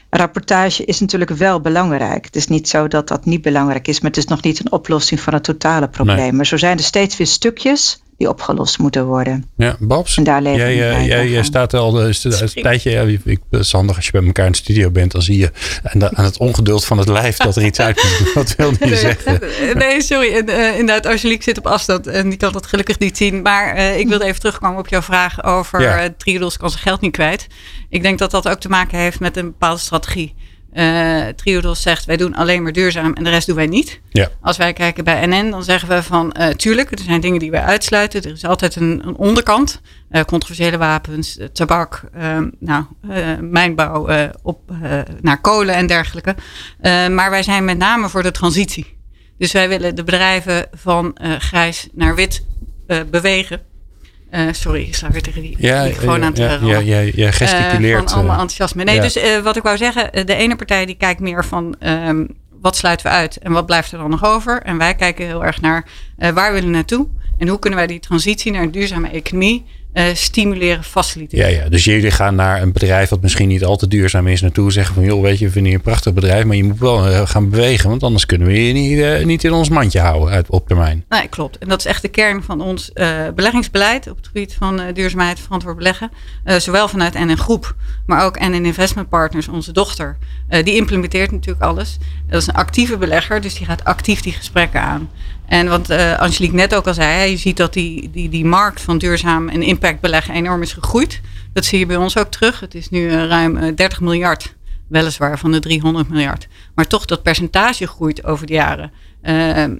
rapportage is natuurlijk wel belangrijk. Het is niet zo dat dat niet belangrijk is, maar het is nog niet een oplossing van het totale probleem. Maar zo zijn er steeds weer stukjes die opgelost moeten worden. Ja, Babs, en daar jij, jij, jij, jij staat al een, een tijdje, ja, ik, het is handig als je bij elkaar in de studio bent, dan zie je aan, aan het ongeduld van het lijf dat er iets uit Wat wilde je zeggen? <laughs> Nee, sorry. En, uh, inderdaad, Angelique zit op afstand en die kan dat gelukkig niet zien. Maar uh, ik wilde even terugkomen op jouw vraag over ja. uh, Triodos kan zijn geld niet kwijt. Ik denk dat dat ook te maken heeft met een bepaalde strategie. Uh, Triodos zegt wij doen alleen maar duurzaam en de rest doen wij niet. Ja. Als wij kijken bij NN, dan zeggen we van uh, tuurlijk, er zijn dingen die wij uitsluiten. Er is altijd een, een onderkant. Uh, controversiële wapens, tabak, nou, mijnbouw op, naar kolen en dergelijke. maar wij zijn met name voor de transitie. Dus wij willen de bedrijven van grijs naar wit bewegen. Uh, sorry, ik sla weer tegen die ja, gewoon aan het ja, ja, ja, gesticuleert. Uh, van allemaal enthousiasme. Nee, dus uh, wat ik wou zeggen, de ene partij die kijkt meer van um, wat sluiten we uit en wat blijft er dan nog over. En wij kijken heel erg naar waar willen we naartoe en hoe kunnen wij die transitie naar een duurzame economie uh, stimuleren, faciliteren. Ja, ja, dus jullie gaan naar een bedrijf wat misschien niet al te duurzaam is naartoe. Zeggen van, joh, weet je, we vinden je een prachtig bedrijf, maar je moet wel uh, gaan bewegen. Want anders kunnen we je niet, uh, niet in ons mandje houden uit, op termijn. Nee, klopt. En dat is echt de kern van ons beleggingsbeleid op het gebied van duurzaamheid, verantwoord beleggen. zowel vanuit NN Groep, maar ook NN Investment Partners, onze dochter. die implementeert natuurlijk alles. Dat is een actieve belegger, dus die gaat actief die gesprekken aan. En wat uh, Angelique net ook al zei, je ziet dat die, die, die markt van duurzaam en impactbeleggen enorm is gegroeid. Dat zie je bij ons ook terug. Het is nu uh, ruim 30 eh, miljard, weliswaar van de 300 miljard. Maar toch dat percentage groeit over de jaren.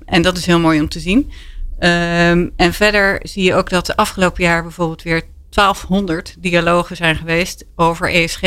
En dat is heel mooi om te zien. Ehm, en verder zie je ook dat de afgelopen jaar bijvoorbeeld weer 1200 dialogen zijn geweest over ESG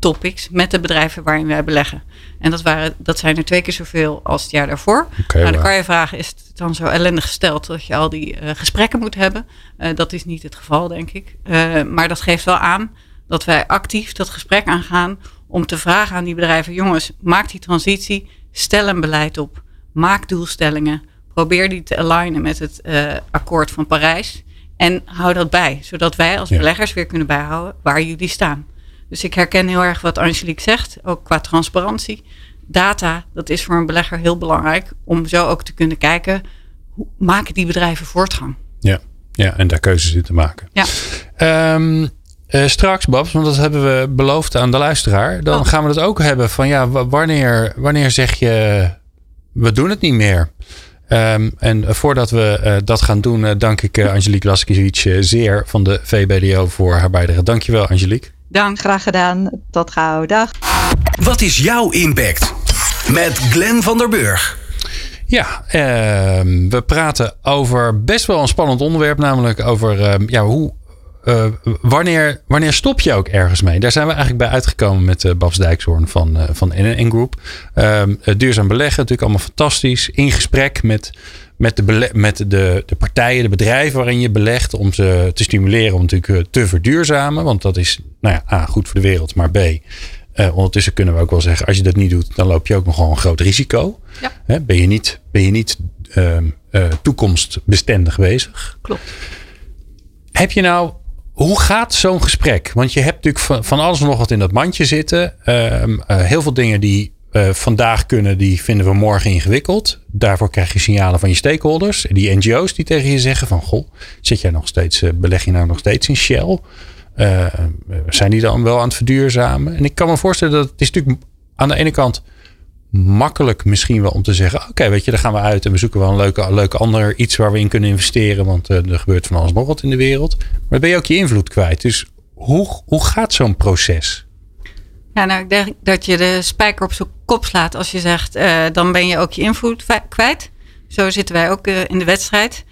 topics met de bedrijven waarin wij beleggen. En dat, waren, dat zijn er twee keer zoveel als het jaar daarvoor. Okay, nou, dan kan je vragen, is het dan zo ellendig gesteld dat je al die uh, gesprekken moet hebben? Uh, dat is niet het geval, denk ik. Uh, maar dat geeft wel aan dat wij actief dat gesprek aangaan om te vragen aan die bedrijven, jongens, maak die transitie, stel een beleid op, maak doelstellingen, probeer die te alignen met het akkoord van Parijs en hou dat bij, zodat wij als ja. beleggers weer kunnen bijhouden waar jullie staan. Dus ik herken heel erg wat Angelique zegt, ook qua transparantie. Data, dat is voor een belegger heel belangrijk om zo ook te kunnen kijken, hoe maken die bedrijven voortgang? Ja, ja en daar keuzes in te maken. Ja. Um, uh, straks, Babs, want dat hebben we beloofd aan de luisteraar. Dan oh. gaan we het ook hebben van ja, wanneer, wanneer zeg je we doen het niet meer? Um, en voordat we uh, dat gaan doen, uh, dank ik Angelique Laskiewicz zeer van de VBDO voor haar bijdrage. Dankjewel, Angelique. Dank. Graag gedaan. Tot gauw. Dag. Wat is jouw impact? met Glenn van der Burg. Ja, ehm, we praten over best wel een spannend onderwerp, namelijk over ehm, ja, hoe, eh, wanneer, wanneer stop je ook ergens mee? Daar zijn we eigenlijk bij uitgekomen met uh, Babs Dijkshoorn van, uh, van NN Group. Ehm, duurzaam beleggen, natuurlijk allemaal fantastisch. In gesprek met, met, de, met de, de partijen, de bedrijven waarin je belegt. Om ze te stimuleren om natuurlijk te verduurzamen. Want dat is nou ja, A, goed voor de wereld, maar B, uh, ondertussen kunnen we ook wel zeggen, als je dat niet doet, dan loop je ook nogal een groot risico. Ja. ben je niet, ben je niet uh, uh, toekomstbestendig bezig? Klopt. Heb je nou, hoe gaat zo'n gesprek? Want je hebt natuurlijk van, van alles nog wat in dat mandje zitten. Ehm, eh, heel veel dingen die vandaag kunnen, die vinden we morgen ingewikkeld. Daarvoor krijg je signalen van je stakeholders. Die NGO's die tegen je zeggen van, goh, zit jij nog steeds, beleg je nou nog steeds in Shell? Uh, zijn die dan wel aan het verduurzamen? En ik kan me voorstellen dat het is natuurlijk aan de ene kant makkelijk misschien wel om te zeggen: oké, weet je, daar gaan we uit en we zoeken wel een leuke, leuke ander iets waar we in kunnen investeren, want er gebeurt van alles nog wat in de wereld. Maar dan ben je ook je invloed kwijt. Dus hoe, hoe gaat zo'n proces? Ja, nou, ik denk dat je de spijker op zijn kop slaat als je zegt: uh, dan ben je ook je invloed kwijt. Zo zitten wij ook in de wedstrijd.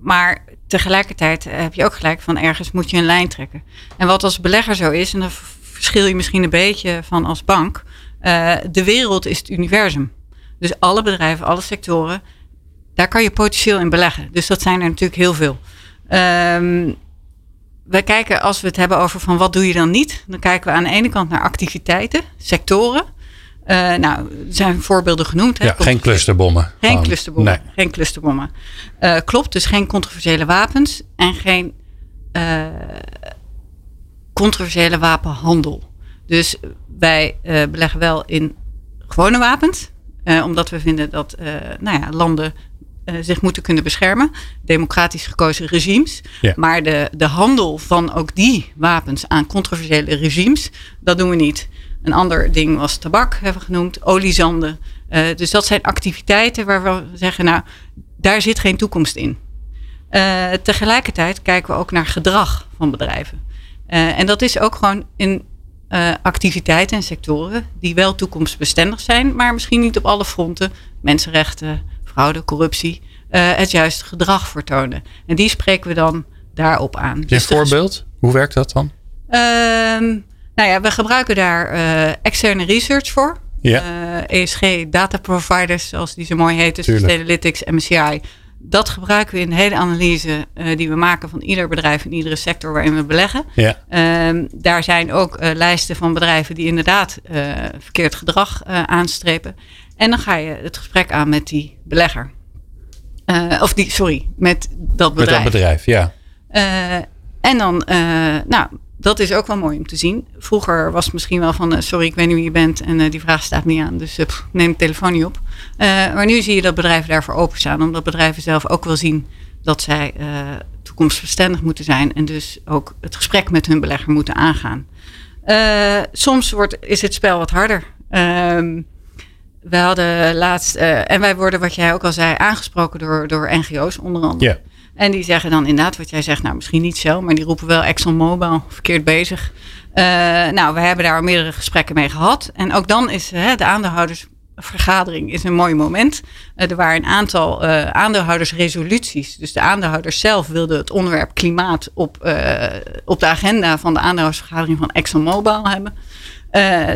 maar tegelijkertijd heb je ook gelijk van ergens moet je een lijn trekken. En wat als belegger zo is, en dan verschil je misschien een beetje van als bank. De wereld is het universum. Dus alle bedrijven, alle sectoren, daar kan je potentieel in beleggen. Dus dat zijn er natuurlijk heel veel. Um, wij kijken, als we het hebben over van wat doe je dan niet, dan kijken we aan de ene kant naar activiteiten, sectoren. Uh, nou, er zijn voorbeelden genoemd. Hè? Ja, geen clusterbommen. Geen clusterbommen. Nee. Geen clusterbommen. Uh, klopt, dus geen controversiële wapens en geen uh, controversiële wapenhandel. Dus wij beleggen wel in gewone wapens, omdat we vinden dat nou ja, landen zich moeten kunnen beschermen. Democratisch gekozen regimes. Ja. Maar de, de handel van ook die wapens aan controversiële regimes, dat doen we niet. Een ander ding was tabak, hebben we genoemd, oliezanden. Uh, dus dat zijn activiteiten waar we zeggen, nou, daar zit geen toekomst in. Uh, tegelijkertijd kijken we ook naar gedrag van bedrijven. En dat is ook gewoon in activiteiten en sectoren die wel toekomstbestendig zijn, maar misschien niet op alle fronten, mensenrechten, fraude, corruptie, het juiste gedrag vertonen. En die spreken we dan daarop aan. Een dus voorbeeld? Hoe werkt dat dan? Ehm, nou ja, we gebruiken daar uh, externe research voor. Ja. ESG data providers, zoals die zo mooi heten, Sustainalytics, MSCI. Dat gebruiken we in de hele analyse die we maken van ieder bedrijf in iedere sector waarin we beleggen. Ja. Uh, daar zijn ook lijsten van bedrijven die inderdaad verkeerd gedrag aanstrepen. En dan ga je het gesprek aan met die belegger. of die, sorry, met dat bedrijf. Met dat bedrijf, ja. en dan, nou, dat is ook wel mooi om te zien. Vroeger was het misschien wel van, sorry, ik weet niet wie je bent en die vraag staat niet aan, dus neem de telefoon niet op. maar nu zie je dat bedrijven daarvoor openstaan, omdat bedrijven zelf ook wel zien dat zij toekomstbestendig moeten zijn en dus ook het gesprek met hun belegger moeten aangaan. soms wordt, is het spel wat harder. Ehm, we hadden laatst, en wij worden, wat jij ook al zei, aangesproken door, door NGO's onder andere. En die zeggen dan inderdaad wat jij zegt, nou misschien niet zo, maar die roepen wel ExxonMobil verkeerd bezig. Uh, nou, we hebben daar al meerdere gesprekken mee gehad. En ook dan is de aandeelhoudersvergadering is een mooi moment. Uh, er waren een aantal aandeelhoudersresoluties. Dus de aandeelhouders zelf wilden het onderwerp klimaat op, op de agenda van de aandeelhoudersvergadering van ExxonMobil hebben.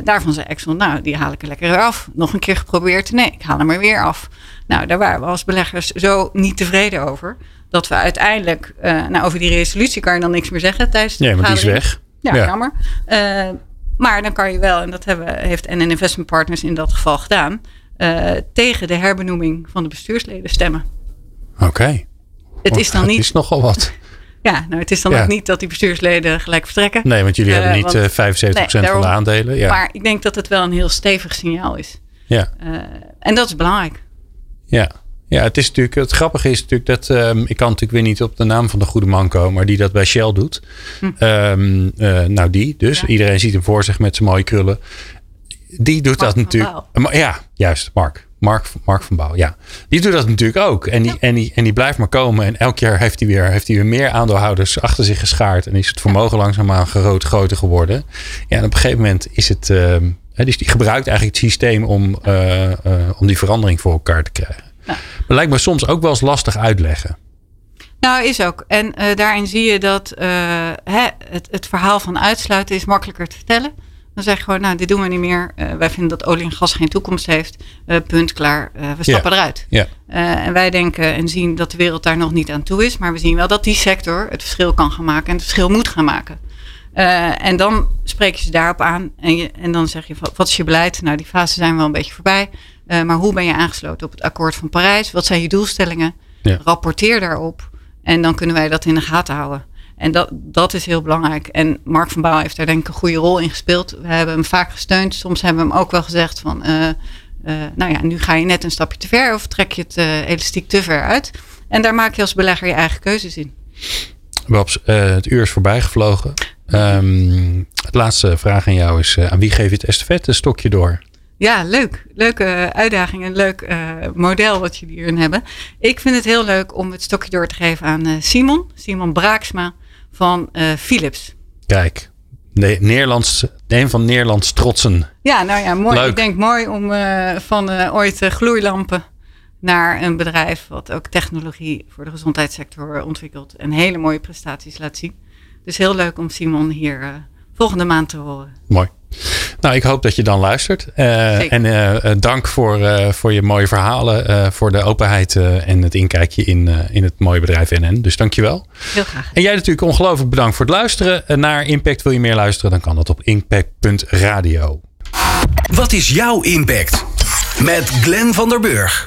Daarvan zei Exxon, nou, die haal ik er lekker af. Nog een keer geprobeerd. Nee, ik haal hem er weer af. Nou, daar waren we als beleggers zo niet tevreden over dat we uiteindelijk, uh, nou over die resolutie kan je dan niks meer zeggen tijdens de Nee, maar die is weg. Ja, ja. jammer. Uh, maar dan kan je wel, en dat hebben, heeft NN Investment Partners in dat geval gedaan, tegen de herbenoeming van de bestuursleden stemmen. Oké. Okay. Het is dan niet. Het is nogal wat. Ja, nou het is dan ja. ook niet dat die bestuursleden gelijk vertrekken. Nee, want jullie hebben niet want, 75% nee, daarom, van de aandelen. Ja. Maar ik denk dat het wel een heel stevig signaal is. Ja. en dat is belangrijk. Ja. Ja, het is natuurlijk. Het grappige is natuurlijk dat. Um, ik kan natuurlijk weer niet op de naam van de goede man komen, maar die dat bij Shell doet. Hm. Um, uh, nou, die dus. Ja. Iedereen ziet hem voor zich met zijn mooie krullen. Die doet Mark dat natuurlijk. Ja, juist, Mark. Mark, Mark van Bouw, ja. Die doet dat natuurlijk ook. En die, ja. en, die, en die blijft maar komen. En elk jaar heeft hij weer, heeft hij weer meer aandeelhouders achter zich geschaard. En is het vermogen langzaamaan groot, groter geworden. Ja, en op een gegeven moment is het. Uh, dus die gebruikt eigenlijk het systeem om, eh, eh, om die verandering voor elkaar te krijgen. Ja. Maar lijkt me soms ook wel eens lastig uitleggen. Nou, is ook. En daarin zie je dat hè, het, het verhaal van uitsluiten is makkelijker te vertellen. Dan zeg je gewoon, nou, dit doen we niet meer. Eh, wij vinden dat olie en gas geen toekomst heeft. Eh, punt, klaar. Eh, we stappen eruit. Ja. En wij denken en zien dat de wereld daar nog niet aan toe is. Maar we zien wel dat die sector het verschil kan gaan maken en het verschil moet gaan maken. En dan spreek je ze daarop aan. En, je, en dan zeg je, wat wat is je beleid? Nou, die fase zijn wel een beetje voorbij. Maar hoe ben je aangesloten op het akkoord van Parijs? Wat zijn je doelstellingen? Rapporteer daarop. En dan kunnen wij dat in de gaten houden. En dat, dat is heel belangrijk. En Mark van Baal heeft daar denk ik een goede rol in gespeeld. We hebben hem vaak gesteund. Soms hebben we hem ook wel gezegd van... eh, eh, nou ja, nu ga je net een stapje te ver... of trek je het eh, elastiek te ver uit. En daar maak je als belegger je eigen keuzes in. Babs, het uur is voorbij gevlogen. Ehm, het laatste vraag aan jou is: aan wie geef je het estafette stokje door? Ja, leuk. Leuke uitdaging en leuk model wat jullie hierin hebben. Ik vind het heel leuk om het stokje door te geven aan Simon. Simon Braaksma van eh, Philips. Kijk, ne- Nederlands, een van Nederlands trotsen. Ja, nou ja, mooi. Leuk. Ik denk mooi om eh, van eh, ooit gloeilampen naar een bedrijf wat ook technologie voor de gezondheidssector ontwikkelt en hele mooie prestaties laat zien. Dus heel leuk om Simon hier volgende maand te horen. Mooi. Nou, ik hoop dat je dan luistert. Eh, en eh, eh, dank voor, eh, voor je mooie verhalen, eh, voor de openheid eh, en het inkijkje in, eh, in het mooie bedrijf NN. Dus dankjewel. Heel graag. En jij natuurlijk ongelooflijk bedankt voor het luisteren. Naar Impact wil je meer luisteren, dan kan dat op impact.radio. Wat is jouw impact? Met Glenn van der Burg.